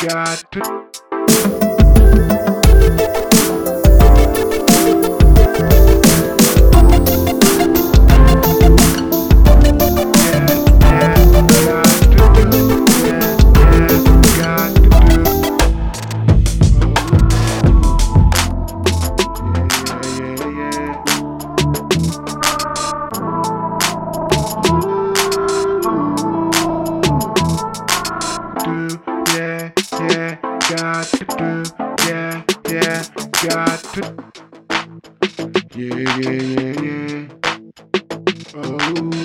got to. To do. Yeah, yeah, got to. Yeah, yeah, yeah, yeah. Oh.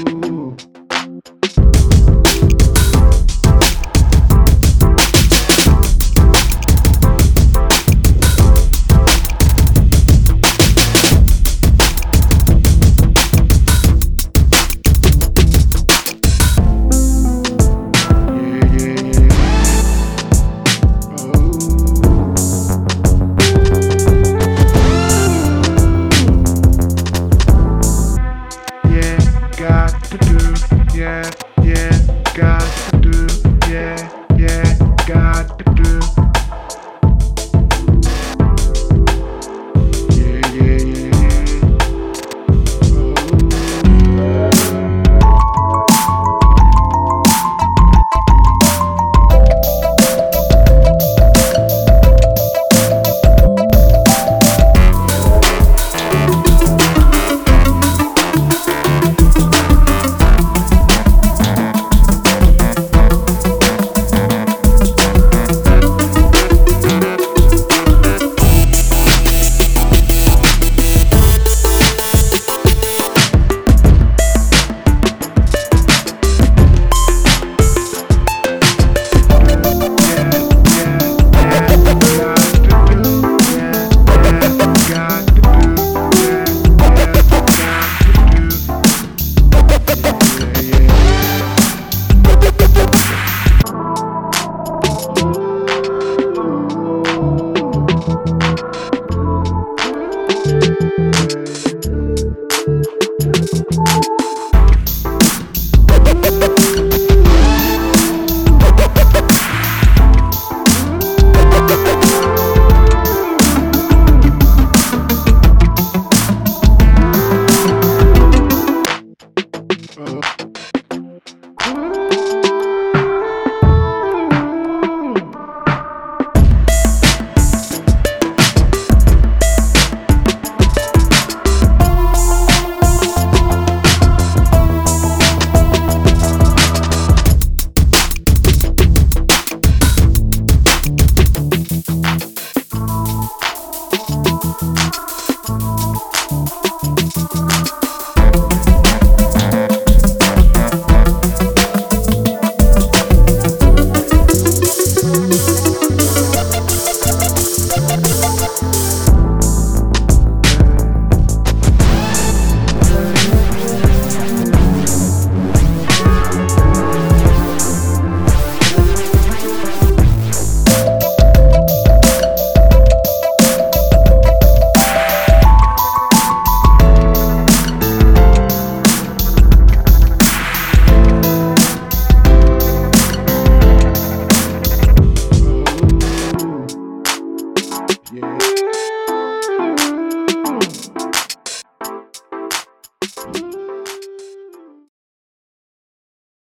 Do.